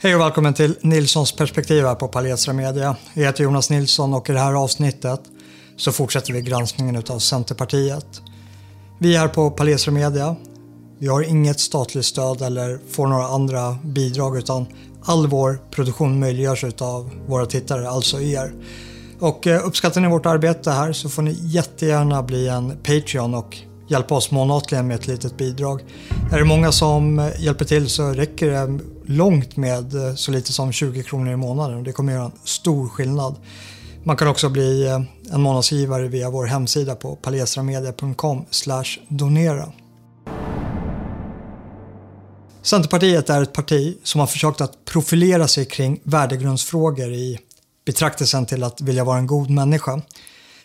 Hej och välkommen till Nilssons perspektiv här på Palestra Media. Jag heter Jonas Nilsson och i det här avsnittet så fortsätter vi granskningen av Centerpartiet. Vi är här på Palestra Media. Vi har inget statligt stöd eller får några andra bidrag utan all vår produktion möjliggörs av våra tittare, alltså er. Och eh, uppskattar ni vårt arbete här så får ni jättegärna bli en Patreon och hjälpa oss månatligen med ett litet bidrag. Är det många som eh, hjälper till så räcker det långt med eh, så lite som 20 kronor i månaden och det kommer göra en stor skillnad. Man kan också bli eh, en månadsgivare via vår hemsida på palestramedia.com donera. Centerpartiet är ett parti som har försökt att profilera sig kring värdegrundsfrågor i betraktelsen till att vilja vara en god människa.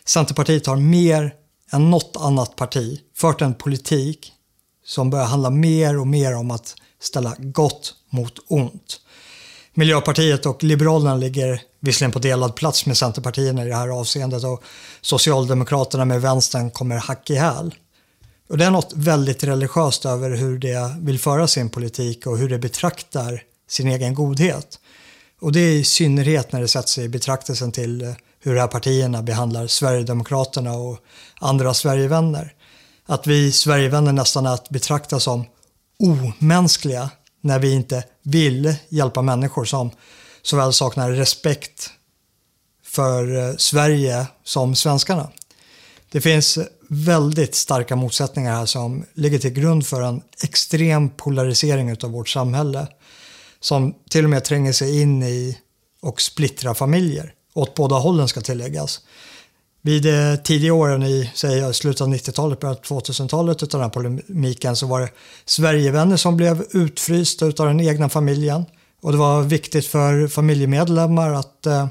Centerpartiet har mer än något annat parti fört en politik som börjar handla mer och mer om att ställa gott mot ont. Miljöpartiet och Liberalerna ligger visserligen på delad plats med Centerpartierna i det här avseendet och Socialdemokraterna med vänstern kommer hack i häl. Och det är något väldigt religiöst över hur det vill föra sin politik och hur det betraktar sin egen godhet. Och det är i synnerhet när det sätts i betraktelsen till hur de här partierna behandlar Sverigedemokraterna och andra Sverigevänner. Att vi Sverigevänner nästan är att betrakta som omänskliga när vi inte vill hjälpa människor som såväl saknar respekt för eh, Sverige som svenskarna. Det finns väldigt starka motsättningar här som ligger till grund för en extrem polarisering av vårt samhälle som till och med tränger sig in i och splittrar familjer. Åt båda hållen ska tilläggas. Vid tidiga åren i säg, slutet av 90-talet, början av 2000-talet av den här polemiken så var det Sverigevänner som blev utfrysta av den egna familjen. Och det var viktigt för familjemedlemmar att eh,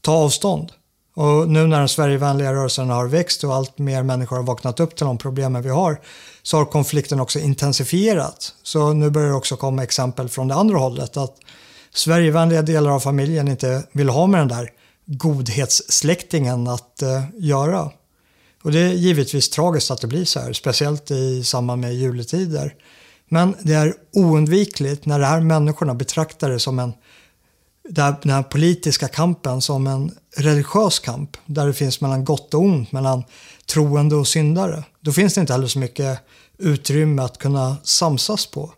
ta avstånd. Och nu när den Sverigevänliga rörelsen har växt och allt mer människor har vaknat upp till de problemen vi har så har konflikten också intensifierats. Så nu börjar det också komma exempel från det andra hållet att Sverigevänliga delar av familjen inte vill ha med den där godhetssläktingen att eh, göra. Och det är givetvis tragiskt att det blir så här, speciellt i samband med juletider. Men det är oundvikligt när de här människorna betraktar det som en den här politiska kampen som en religiös kamp där det finns mellan gott och ont, mellan troende och syndare. Då finns det inte heller så mycket utrymme att kunna samsas på.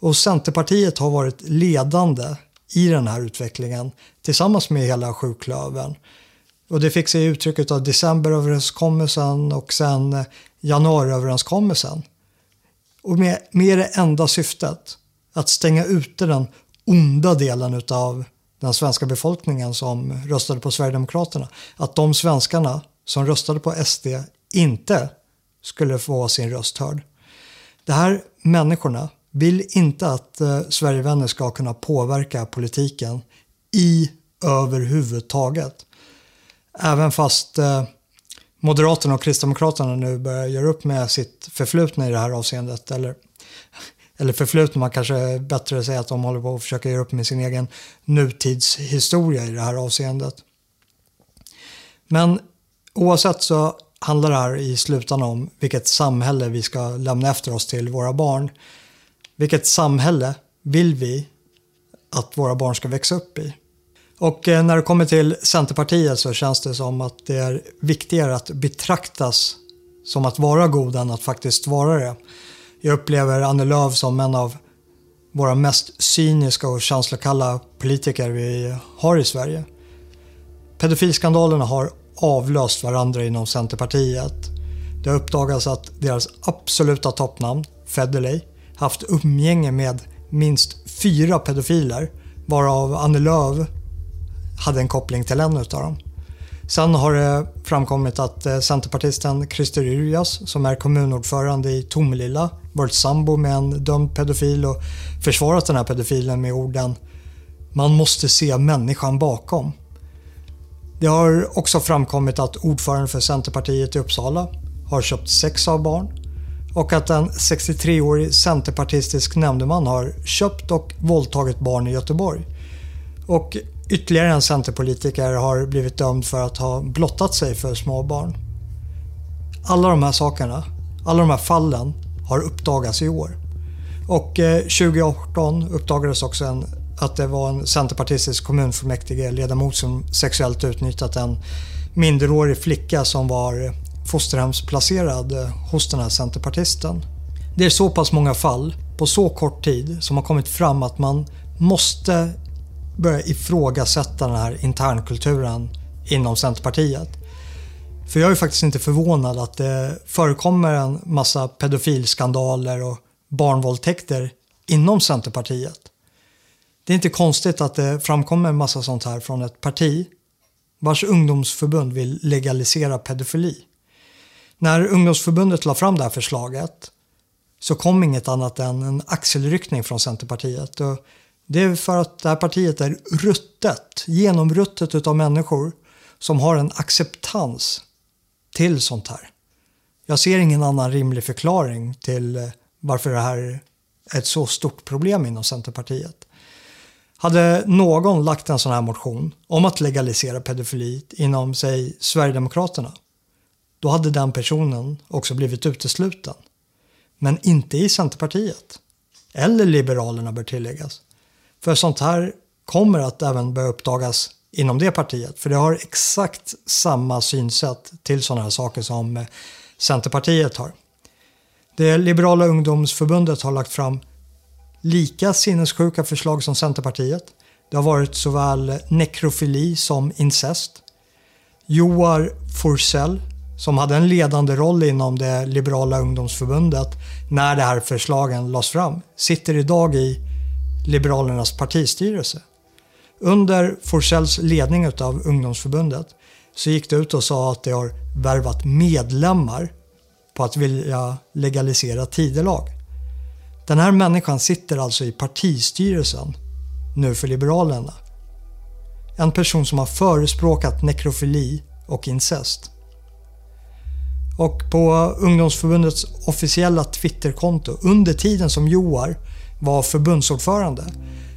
Och Centerpartiet har varit ledande i den här utvecklingen tillsammans med hela sjuklövern. Och det fick sig uttryck av decemberöverenskommelsen och sen eh, januariöverenskommelsen. Och med, med det enda syftet att stänga ute den onda delen utav den svenska befolkningen som röstade på Sverigedemokraterna. Att de svenskarna som röstade på SD inte skulle få sin röst hörd. De här människorna vill inte att eh, Sverigevänner ska kunna påverka politiken i överhuvudtaget. Även fast eh, Moderaterna och Kristdemokraterna nu börjar göra upp med sitt förflutna i det här avseendet. Eller eller förflutna, man kanske bättre säga att de håller på att försöka göra upp med sin egen nutidshistoria i det här avseendet. Men oavsett så handlar det här i slutändan om vilket samhälle vi ska lämna efter oss till våra barn. Vilket samhälle vill vi att våra barn ska växa upp i? Och eh, när det kommer till Centerpartiet så känns det som att det är viktigare att betraktas som att vara god än att faktiskt vara det. Jag upplever Annie Lööf som en av våra mest cyniska och känslokalla politiker vi har i Sverige. Pedofilskandalerna har avlöst varandra inom Centerpartiet. Det har uppdagats att deras absoluta toppnamn, Federley, haft umgänge med minst fyra pedofiler varav Annie Lööf hade en koppling till en av dem. Sen har det framkommit att eh, centerpartisten Christer Yrjas som är kommunordförande i Tomelilla varit sambo med en dömd pedofil och försvarat den här pedofilen med orden “Man måste se människan bakom”. Det har också framkommit att ordföranden för Centerpartiet i Uppsala har köpt sex av barn och att en 63-årig centerpartistisk nämndeman har köpt och våldtagit barn i Göteborg. Och Ytterligare en centerpolitiker har blivit dömd för att ha blottat sig för småbarn. Alla de här sakerna, alla de här fallen har uppdagats i år. Och eh, 2018 uppdagades också en att det var en centerpartistisk kommunfullmäktige ledamot som sexuellt utnyttjat en minderårig flicka som var eh, fosterhemsplacerad eh, hos den här centerpartisten. Det är så pass många fall på så kort tid som har kommit fram att man måste börja ifrågasätta den här internkulturen inom Centerpartiet. För jag är faktiskt inte förvånad att det förekommer en massa pedofilskandaler och barnvåldtäkter inom Centerpartiet. Det är inte konstigt att det framkommer en massa sånt här från ett parti vars ungdomsförbund vill legalisera pedofili. När ungdomsförbundet la fram det här förslaget så kom inget annat än en axelryckning från Centerpartiet. Och det är för att det här partiet är ruttet, genomruttet utav människor som har en acceptans till sånt här. Jag ser ingen annan rimlig förklaring till eh, varför det här är ett så stort problem inom Centerpartiet. Hade någon lagt en sån här motion om att legalisera pedofili inom, säg, Sverigedemokraterna, då hade den personen också blivit utesluten. Men inte i Centerpartiet. Eller Liberalerna bör tilläggas. För sånt här kommer att även börja uppdagas inom det partiet. För det har exakt samma synsätt till sådana här saker som eh, Centerpartiet har. Det liberala ungdomsförbundet har lagt fram lika sinnessjuka förslag som Centerpartiet. Det har varit såväl eh, nekrofili som incest. Joar Forsell, som hade en ledande roll inom det liberala ungdomsförbundet när de här förslagen lades fram, sitter idag i Liberalernas partistyrelse. Under Forsells ledning av ungdomsförbundet så gick det ut och sa att det har värvat medlemmar på att vilja legalisera tidelag. Den här människan sitter alltså i partistyrelsen nu för Liberalerna. En person som har förespråkat nekrofili och incest. Och på ungdomsförbundets officiella Twitterkonto under tiden som Joar var förbundsordförande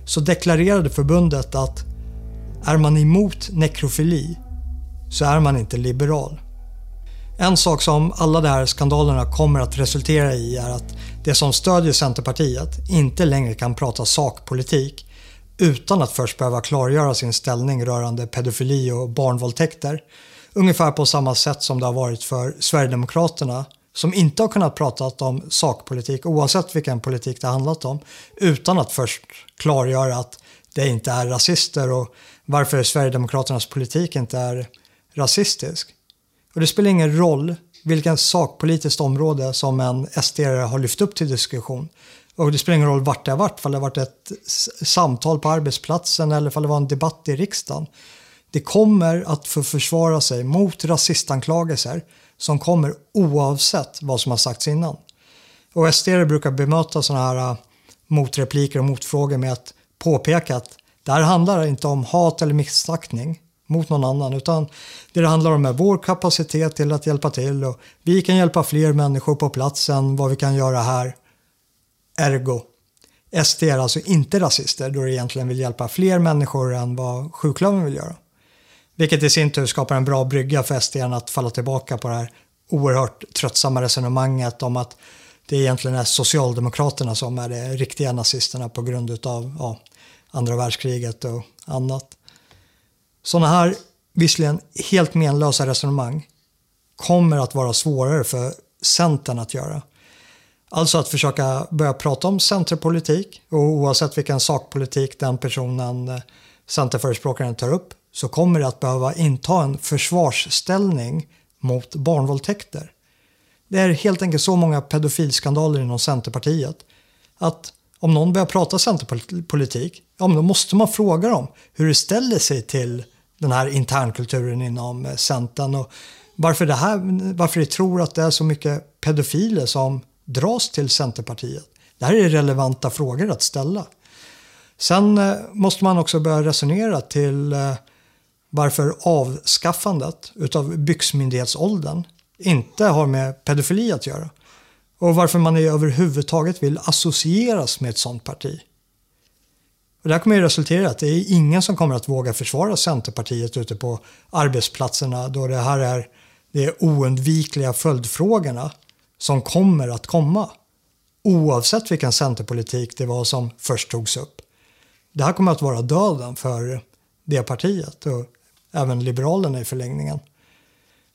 så deklarerade förbundet att är man emot nekrofili så är man inte liberal. En sak som alla de här skandalerna kommer att resultera i är att det som stödjer Centerpartiet inte längre kan prata sakpolitik utan att först behöva klargöra sin ställning rörande pedofili och barnvåldtäkter. Ungefär på samma sätt som det har varit för Sverigedemokraterna som inte har kunnat prata om sakpolitik oavsett vilken politik det handlat om utan att först klargöra att det inte är rasister och varför Sverigedemokraternas politik inte är rasistisk. Och det spelar ingen roll vilken sakpolitiskt område som en SD har lyft upp till diskussion. Och det spelar ingen roll vart det har varit, om det har varit ett samtal på arbetsplatsen eller om det var en debatt i riksdagen. Det kommer att få försvara sig mot rasistanklagelser som kommer oavsett vad som har sagts innan. Och SD brukar bemöta sådana här äh, motrepliker och motfrågor med att påpeka att det här handlar inte om hat eller missaktning mot någon annan utan det det handlar om är vår kapacitet till att hjälpa till och vi kan hjälpa fler människor på platsen vad vi kan göra här. Ergo. SD är alltså inte rasister då de egentligen vill hjälpa fler människor än vad sjuklövern vill göra. Vilket i sin tur skapar en bra brygga för SD att falla tillbaka på det här oerhört tröttsamma resonemanget om att det egentligen är Socialdemokraterna som är de riktiga nazisterna på grund av ja, andra världskriget och annat. Sådana här, visserligen helt menlösa resonemang kommer att vara svårare för Centern att göra. Alltså att försöka börja prata om centerpolitik och oavsett vilken sakpolitik den personen, eh, centerförespråkaren, tar upp så kommer det att behöva inta en försvarsställning mot barnvåldtäkter. Det är helt enkelt så många pedofilskandaler inom Centerpartiet att om någon börjar prata centerpolitik, ja men då måste man fråga dem hur det ställer sig till den här internkulturen inom eh, Centern och varför, det här, varför de tror att det är så mycket pedofiler som dras till Centerpartiet. Det här är relevanta frågor att ställa. Sen eh, måste man också börja resonera till eh, varför avskaffandet utav byxmyndighetsåldern inte har med pedofili att göra. Och varför man överhuvudtaget vill associeras med ett sådant parti. Och det här kommer ju resultera i att det är ingen som kommer att våga försvara Centerpartiet ute på arbetsplatserna då det här är de oundvikliga följdfrågorna som kommer att komma. Oavsett vilken centerpolitik det var som först togs upp. det här kommer att vara döden för det partiet och även Liberalerna i förlängningen.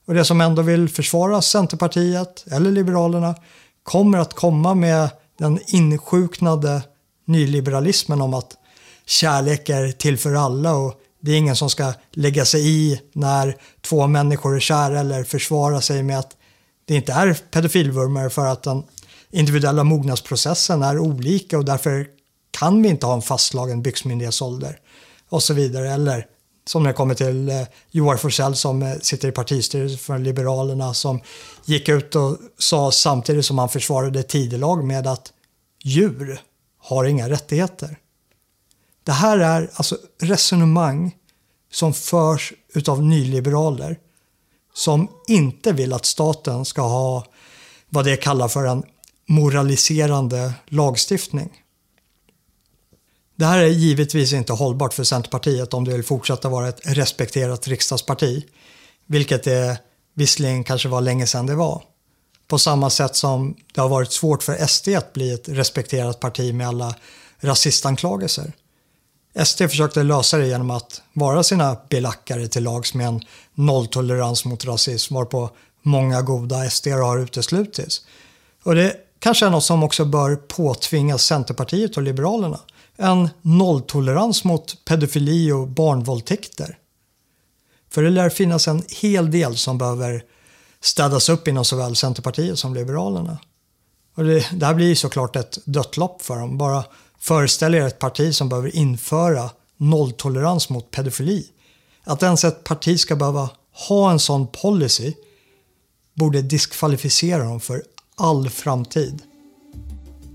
Och det som ändå vill försvara Centerpartiet eller Liberalerna kommer att komma med den insjuknade nyliberalismen om att kärlek är till för alla och det är ingen som ska lägga sig i när två människor är kära eller försvara sig med att det inte är pedofilvurmare för att den individuella mognadsprocessen är olika och därför kan vi inte ha en fastslagen byxmyndighetsålder och så vidare. Eller som när det kommer till eh, Joar Forsell som eh, sitter i partistyrelsen för Liberalerna som gick ut och sa samtidigt som han försvarade tidelag med att djur har inga rättigheter. Det här är alltså resonemang som förs utav nyliberaler som inte vill att staten ska ha vad det kallar för en moraliserande lagstiftning. Det här är givetvis inte hållbart för Centerpartiet om det vill fortsätta vara ett respekterat riksdagsparti, vilket det visserligen kanske var länge sedan det var. På samma sätt som det har varit svårt för SD att bli ett respekterat parti med alla rasistanklagelser. SD försökte lösa det genom att vara sina belackare till lags med en nolltolerans mot rasism varpå många goda SD har uteslutits. Och det kanske är något som också bör påtvingas Centerpartiet och Liberalerna. En nolltolerans mot pedofili och barnvåldtäkter. För det lär finnas en hel del som behöver städas upp inom såväl Centerpartiet som Liberalerna. Och det, det här blir såklart ett dött lopp för dem. Bara föreställ er ett parti som behöver införa nolltolerans mot pedofili. Att ens ett parti ska behöva ha en sån policy borde diskvalificera dem för all framtid.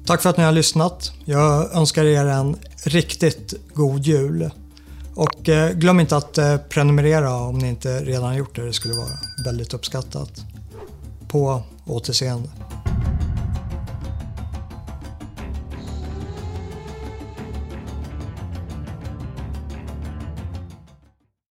Tack för att ni har lyssnat. Jag önskar er en riktigt god jul. Och eh, glöm inte att eh, prenumerera om ni inte redan gjort det. Det skulle vara väldigt uppskattat. På återseende.